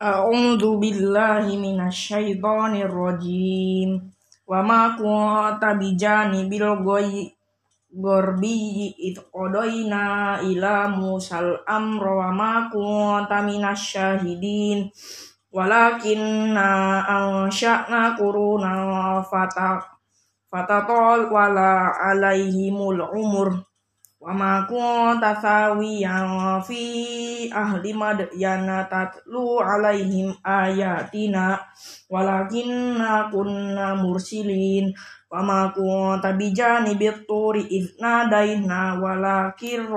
A'udzu billahi minasyaitonir rajim. Wa ma kunta bijani bil ghoi gorbi id qadaina ila musal amra wa ma kunta minasyahidin. Walakinna ansha'na quruna fata fatatol wala alaihimul umur wa ma kunta sawiyan fi ahli madyana tatlu alaihim ayatina walakinna kunna mursilin. Wa ma kunta bijani bituri idna daina walakin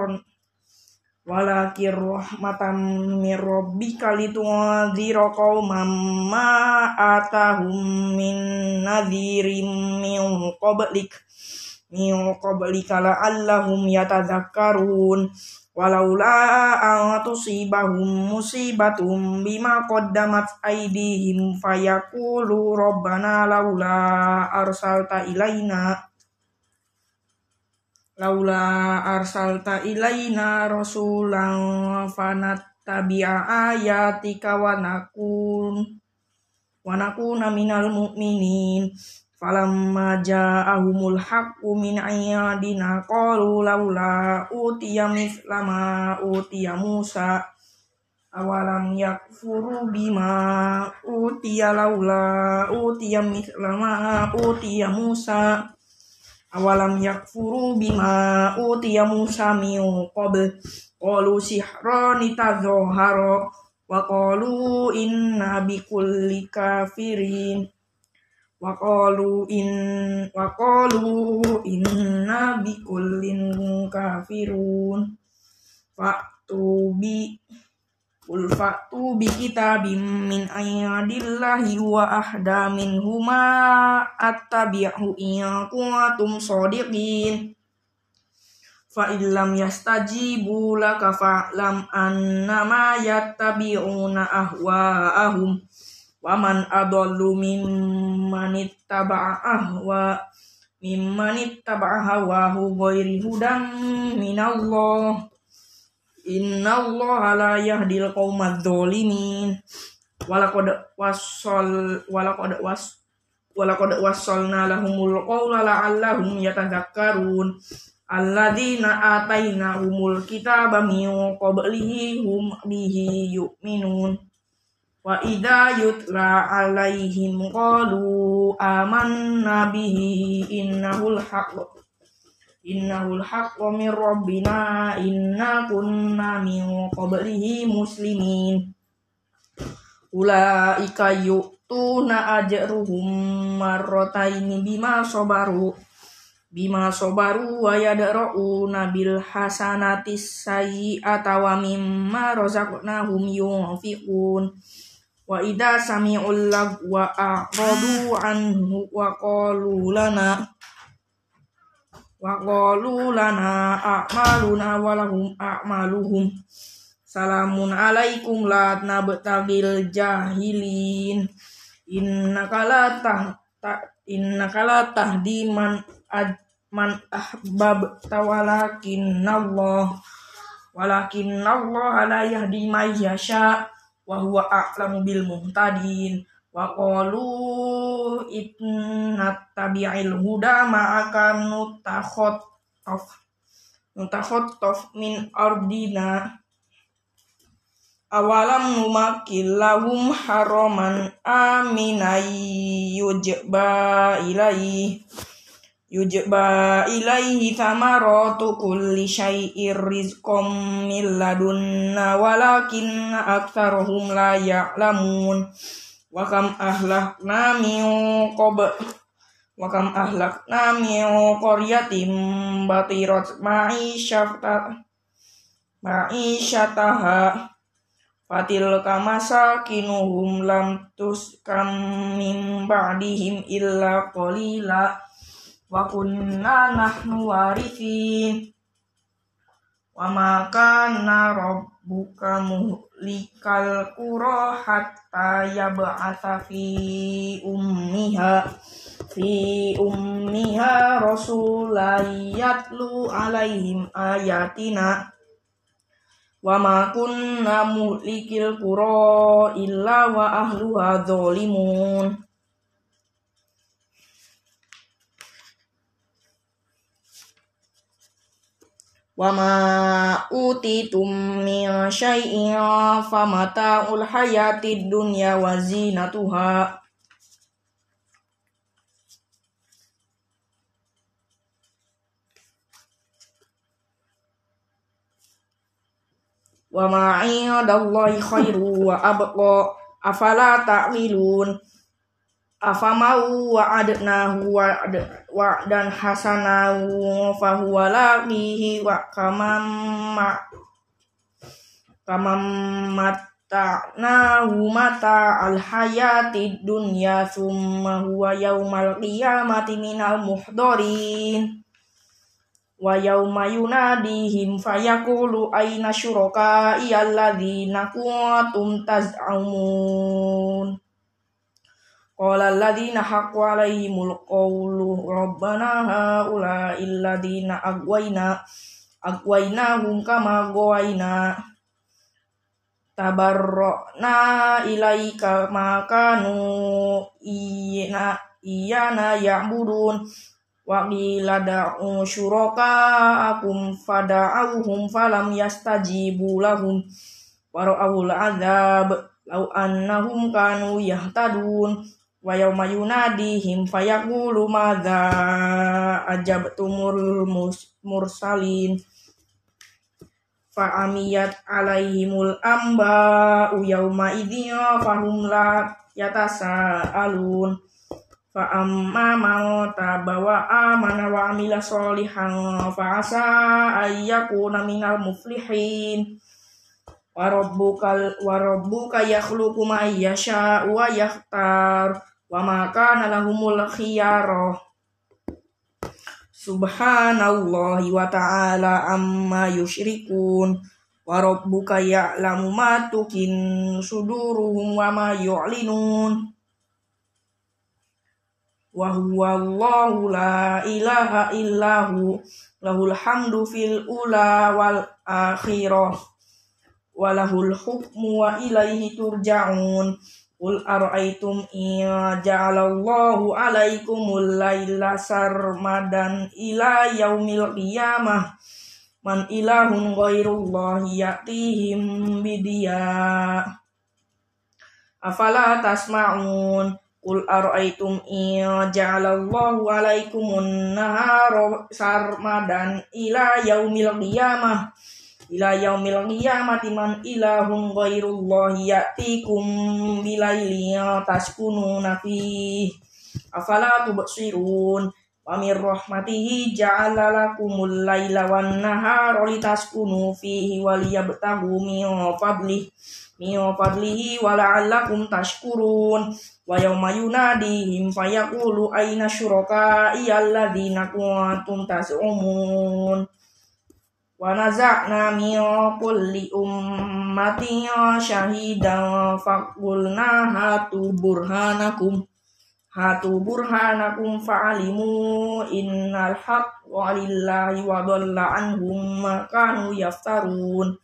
walakir rahmatan mir rabbika litunzira qauman ma atahum min nadhirim min qablik min qablika la'allahum yatadzakkarun walaula an tusibahum musibatum bima qaddamat aydihim fayaqulu rabbana laula arsalta ilaina laula arsalta ilaina rasulan fanattabi'a ayatika wa nakun wa nakuna minal mu'minin falamma ja'ahumul haqqu min ayadina qalu laula utiya mislama utiya Musa awalam yakfuru bima utiya laula utiya mislama utiya Musa awalam yakfuru bima utiya Musa min qabl. Qalu sihrani tadhahara wa qalu inna bikulli kafirin Waqalu in waqalu inna bikullin kafirun. Fa'tu bi Qul fa'tu bi kitabim min ayadillahi wa ahda min huma attabi'hu in kuntum shadiqin fa illam yastajibu laka fa'lam annama yattabi'una ahwa'ahum waman adallu mimman ittaba'a ahwa mimman ittaba'a hawahu ghairi hudan minallah. Innallaha la yahdil qaumadz zalimin. Walaqad wassal walaqad was walaqad wassalna lahumul qawla la'allahum yatadzakkarun alladzina atainahumul kitaba min qablihi hum bihi yu'minun Wa idza yutla alaihim qalu amanna bihi innahul haqq innahul haqq min rabbina inna kunna min qablihi muslimin. Ulaika yu'tuna ajruhum marrataini bima sabaru bima sabaru wa yadra'una bil hasanatis sayyi'ata wa mimma razaqnahum yunfiqun wa idza sami'ul lagwa a'radu anhu wa qalu lana wa qalu lana a'maluna wa lahum a'maluhum. Salamun alaikum la nabtagil jahilin. Innaka la ta, innaka la tahdi man ad, man ahbab tawalakin Allah walakin Allah la yahdi may yasha' wa huwa a'lamu bil muhtadin wa qalu inna tabi'il huda ma'aka nutakhot of nutakhot of min ardina. Awalam numakil lahum haraman aminai yujba ilaihi yujba ilaihi thamaratu kulli syai'ir rizqom min ladunna walakin aktsaruhum la ya'lamun. Wa kam ahlakna min qab wa kam ahlakna min qaryatin batirat ma'isyata ma'isyataha fatil kamasakinuhum lam tuskam min ba'dihim illa qalila wa kunna nahnu warithin wa ma kana rabbuka muhlikal qura hatta yab'atha fi ummiha fi ummiha rasulan yatlu alaihim ayatina. Wa ma kunna muhlikil qura illa wa ahluha zalimun wa ma utitum min syai'in famata'ul hayatid dunya wa zinatuha wa ma 'indallahi khairu wa abqa afala afamau wa adnahu wa wa dan hasanahu fa huwa laqihi wa kamam ma kamam mata'nahu mata al hayati dunya summa huwa yaumal qiyamati minal muhdarin. Wa yauma yunadihim fayaqulu aina syuraka iyalladzina kuntum taz'amun Qala alladzina haqqu alaihimul qawlu rabbana haula illadzina agwayna agwaynahum kama gawayna tabarra'na ilaika makanu iyana iyana ya'budun wa qila da'u syuraka akum fada'awhum falam yastajibu lahum wa ra'awul azab law annahum kanu yahtadun wa yawma yunadihim fayaqulu madza ajabtumul mursalin. Fa amiyat alaihimul amba yawma idhiya fahum la yatasaalun. Fa amma man taba wa amana wa amila solihan fa asa ayyakuna minal muflihin. Wa rabbukal wa rabbuka yakhluqu ma yasha wa yakhtar wa ma kana lahumul khiyarah Subhanallahi wa ta'ala amma yusyrikun wa rabbuka ya'lamu ma tukin suduruhum wa ma yu'linun. Wa huwa Allahu la ilaha illahu lahul hamdu fil ula wal akhirah. Wa lahul hukmu wa ilaihi turja'un Qul ara'aytum in ja'alallahu 'alaikumul laila sarmadan ila yaumil qiyamah. Man ilahun ghairullahi ya'tihim bidiya afala tasma'un? Qul ara'aytum in ja'alallahu 'alaikumun nahara sarmadan ila yaumil qiyamah ila yaumil qiyamati man ilahun ghairullahi ya'tikum bilaili taskununa fi afala tubsirun? Wa min rahmatihi ja'ala lakumul laila wan nahara litaskunu fihi wa liyabtaghu min fadlihi min fadlihi wa la'allakum tashkurun. Wa yawma yunadihim fayaqulu aina syuraka'i alladzina kuntum tas'umun wa naza'na min kulli ummatin syahidan faqulna hatu burhanakum hatu burhanakum fa'alimu innal haqqa lillahi wa dhalla anhum ma kanu yaftarun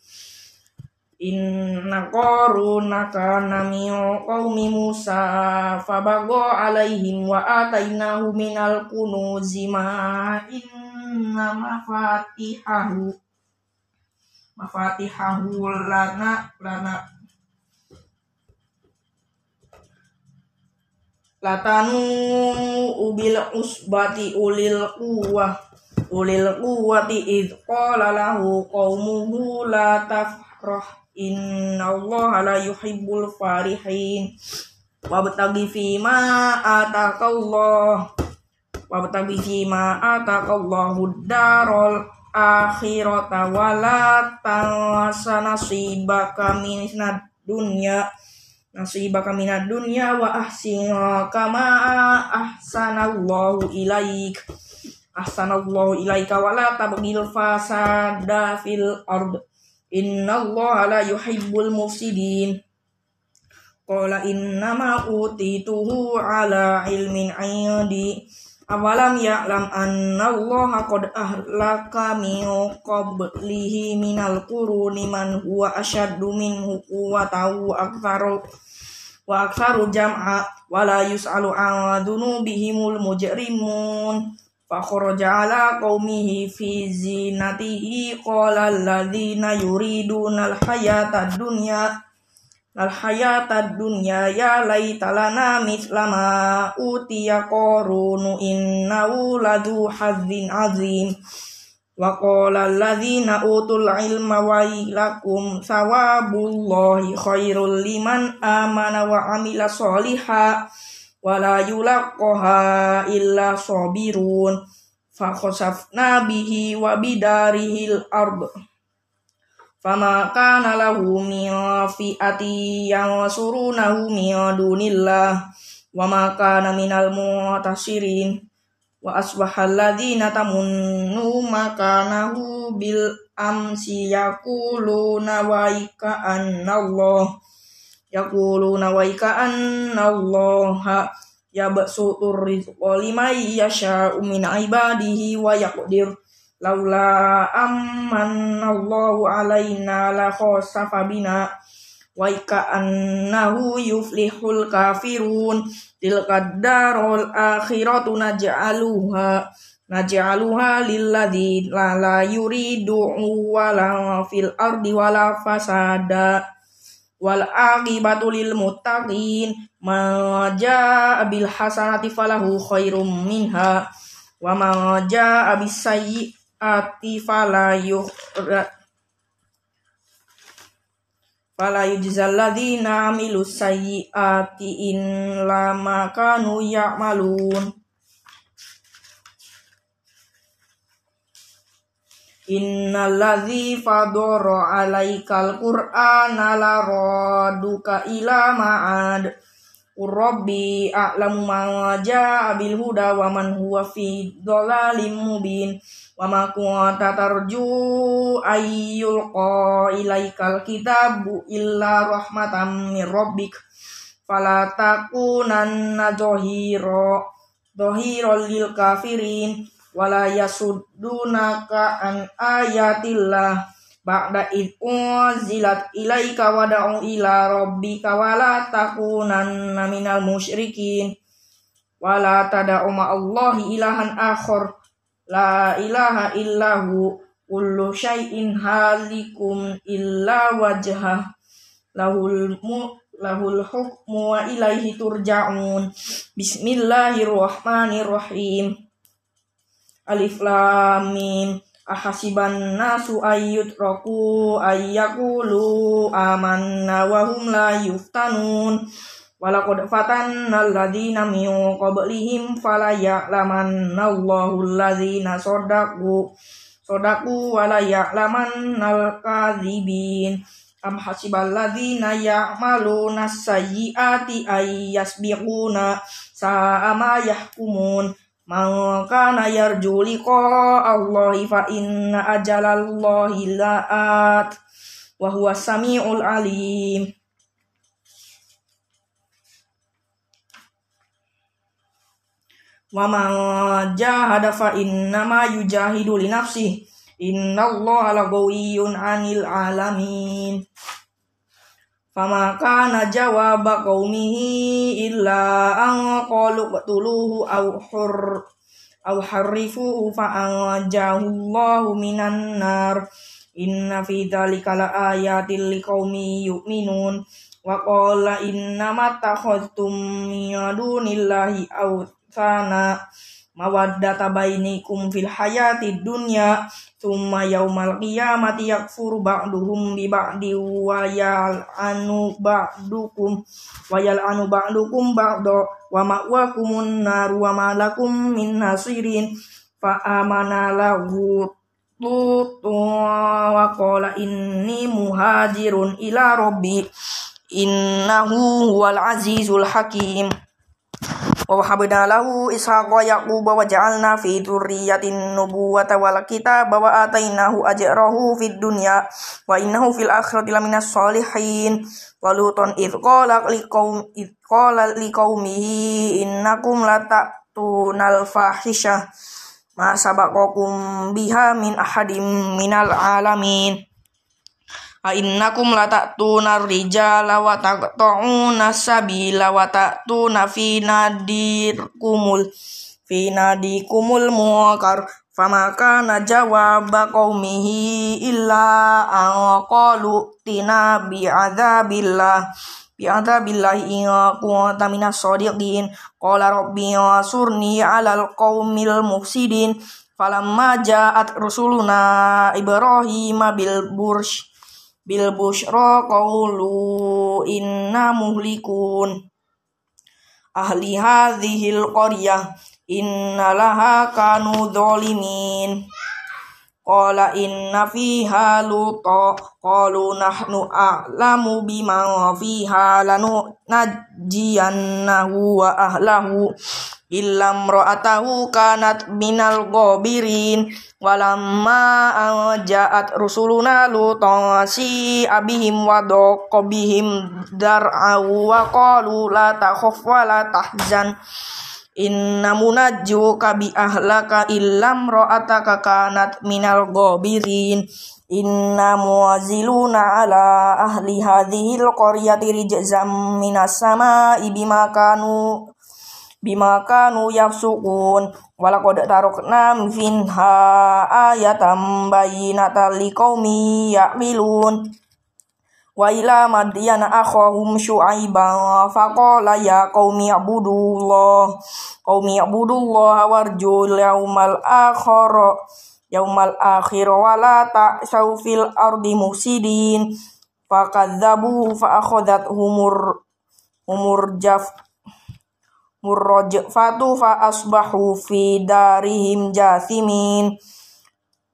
Inna qaruna kana min qaumi Musa fabagha alaihim wa atainahu minal kunuzi ma inna mafatihahu mafatihahu lana lana latanu ubil usbati ulil quwwah ulil quwwati id qala lahu qaumuhu la tafrah Allah la yuhibbul farihin. Wabtagi fima atakallah Wabtagi fima atakallahu darul akhirata wala tanwasa nasibaka minad dunya nasibaka minad dunya wa ahsin kama ahsanallahu ilaik ahsanallahu ilaika wala tabghil fasada fil ard Inna Allah la yuhibbul mufsidin. Qala innama utituhu ala ilmin indi. Awalam ya'lam anna Allah qad ahlaka min qablihi minal quruni man huwa asyaddu minhu quwwatan wa aktsaru wa aktsaru jam'a wa la yus'alu an dhunubihimul mujrimun. Fa kharaja ala qaumihi fi zinatihi qala alladhina yuriduna al-hayata ad-dunya al hayata dunya ya laitalana mislama utiya qarunu innahu ladu hadzin azim. Wa qala alladzina utul ilma wa ilakum sawabullahi khairul liman amana wa amila sholiha wa la yulaqaha illa sabirun. Fa khasafna bihi wa bidarihil ardh Fama kana lahu min fi'ati yang surunahu min dunillah. Wa ma kana minal mu'tasirin. Wa asbahal ladzina tamunnu makanahu bil amsi yaquluna wa ika annallah. Yaquluna wa ika annallaha yabsutur rizqa liman yasha'u laula amman Allahu alaina la khosafa bina wa annahu yuflihul kafirun. Tilka darul akhiratu naj'aluha naj'aluha lilladzi la yuridu wala fil ardi wala fasada. Wal aqibatu lil muttaqin ma jaa bil hasanati falahu khairum minha wa ma jaa bis sayyi ati fala yuhra fala yujzal ladzina amilu sayyiati in lama kanu ya'malun. Innal ladzi fadara 'alaikal qur'ana la raduka ila ma'ad Rabbi a'lamu ma ja'a bil huda wa man huwa fi dhalalim mubin. Wa ma kunta tarju ayyul ilaikal kitabu illa rahmatan min rabbik. Fala takunanna dhahira lil kafirin. Wala yasuddunaka an ayatillah ba'da id unzilat ilaika wada'u ila rabbika wala takunanna minal musyrikin. Wala tada'u ma'allahi ilahan akhar. La ilaha illahu kullu syai'in halikum illa wajhah lahul mu lahul hukmu wa ilaihi turja'un. Bismillahirrahmanirrahim. Alif Lam Mim Ahasiban nasu ayyut roku ayyakulu amanna wa hum la yuftanun. Walaqad fatanna alladziina min qablihim fala ya'lamanna Allahu alladziina shadaqu shadaqu wa la ya'lamanna al-kadzibin am hasibal ladzina ya'maluna sayyiati ay yasbiquna sa'a ma yahkumun man kana yarju liqa Allahi fa inna ajalallahi la'at wa huwa samiul alim. Wa man jahada fa innama yujahidu li nafsihi innallaha lagawiyyun 'anil 'alamin fama kana jawaba qaumihi illa an qalu qatuluhu aw hur aw harrifuhu fa anjahu Allahu minan nar. Inna fi dzalika la ayatin liqaumi yu'minun. Wa qala inna takhadtum min dunillahi aw sana mawaddata bainikum fil hayati dunya thumma yaumal qiyamati yakfuru ba'duhum bi ba'di wa yal'anu ba'dukum wa yal'anu ba'dukum ba'da wa ma'wakumun nar wa ma lakum min nasirin. Fa amana lahu wa qala inni muhajirun ila rabbi innahu huwal azizul hakim wa wahabna lahu ishaqa yaquba wa ja'alna fi dzurriyyatin nubuwata wal kitaba wa atainahu ajrahu fid dunya wa innahu fil akhirati laminas sholihin wa luton id qala liqaum id qala liqaumihi innakum la ta'tunal fahisyah ma sabaqakum biha min ahadim minal alamin A innakum la ta'tuna rijala wa taqta'una sabila wa ta'tuna fi nadirkumul fi nadikumul muqar fama kana jawaba qaumihi illa an tina bi'adzabillah bi'adzabillahi in kunta minas shadiqin qala rabbi surni 'alal qaumil mufsidin. Falamma ja'at rusuluna ibrahima bil bursh bil bushra qawlu inna muhlikun. Ahli hadhil qaryah inna laha kanu zalimin Qala inna fiha luta qalu nahnu a'lamu bima fiha lanu najiyannahu wa ahlahu illam ra'atahu kanat minal ghabirin. Walamma ja'at rusuluna lutasi abihim wa bihim dar'au wa qalu la takhaf wa la tahzan. Inna munajjuka bi ahlaka illam ra'ataka kanat minal ghabirin. Inna muwaziluna ala ahli hadhil qaryati rijzam minas sama'i bima kanu bima kanu yafsukun walaqad tarokna finha ayatam bayyinatan liqaumi ya'milun. Wa ila madyana akhahum syu'aiba faqala ya qaumi ibudullah qaumi ibudullah warjul yaumal akhir yaumal akhir wa la ta'sau fil ardi mufsidin. Fakadzabu fa akhadathumur umur jaf murrajfatu fa asbahu fi darihim jathimin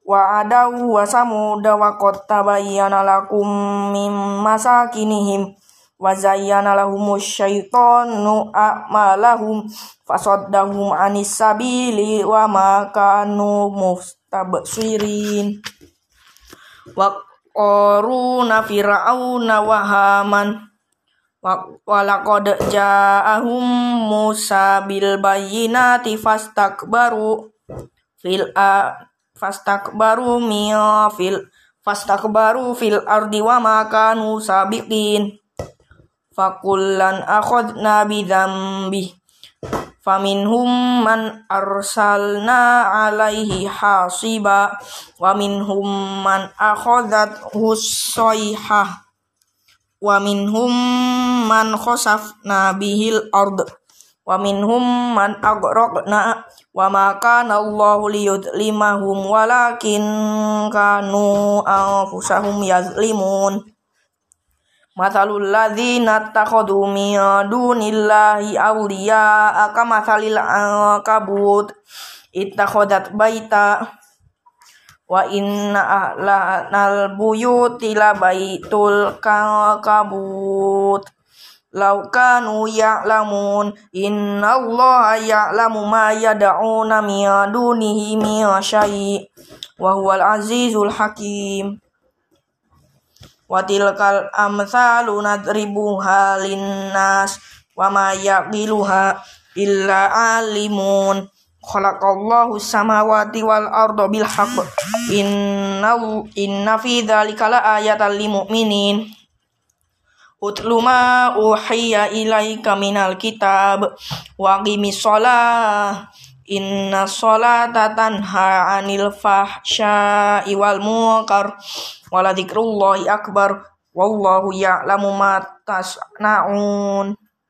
wa adaw wa samuda wa qad tabayyana lakum mim masakinihim. Wa zayyana lahumus syaitanu a'malahum. Fasaddahum anis sabili wa ma kanu mustabsirin. Wa qaruna fir'auna wa haman Walaqad ja'ahum Musa bil bayyinati fastakbaru fil a fastakbaru mil fil fastakbaru fil ardi wa ma kanu sabiqin. Fakullan akhadna bi dzambi faminhum man arsalna alaihi hasiba wa minhum man akhadat husayhah wa minhum man khasafna bihil ard wa minhum man agraqna wa ma kana Allahu liyudlimahum walakin kanu anfusahum yazlimun. Mathalul ladzina takhadu min dunillahi awliya akamathalil ankabut ittakhadat baita wa inna ahlal buyuti la baitul kabut law kanu ya'lamun. Inna allaha ya'lamu ma yad'una min dunihi min syai' wa huwal azizul hakim. Wa tilkal amsalu nadribuha linnas. Wa ma yaqiluha illa alimun. Khalaqallahu samawati wal arda bil inna inna fi dzalika la ayatan utlu ma uhiya ilaika minal kitab. Wa qimis shalah. Inna sholata tanha anil fahsya'i wal munkar. Dzikrullahi akbar. Wallahu ya'lamu ma tasna'un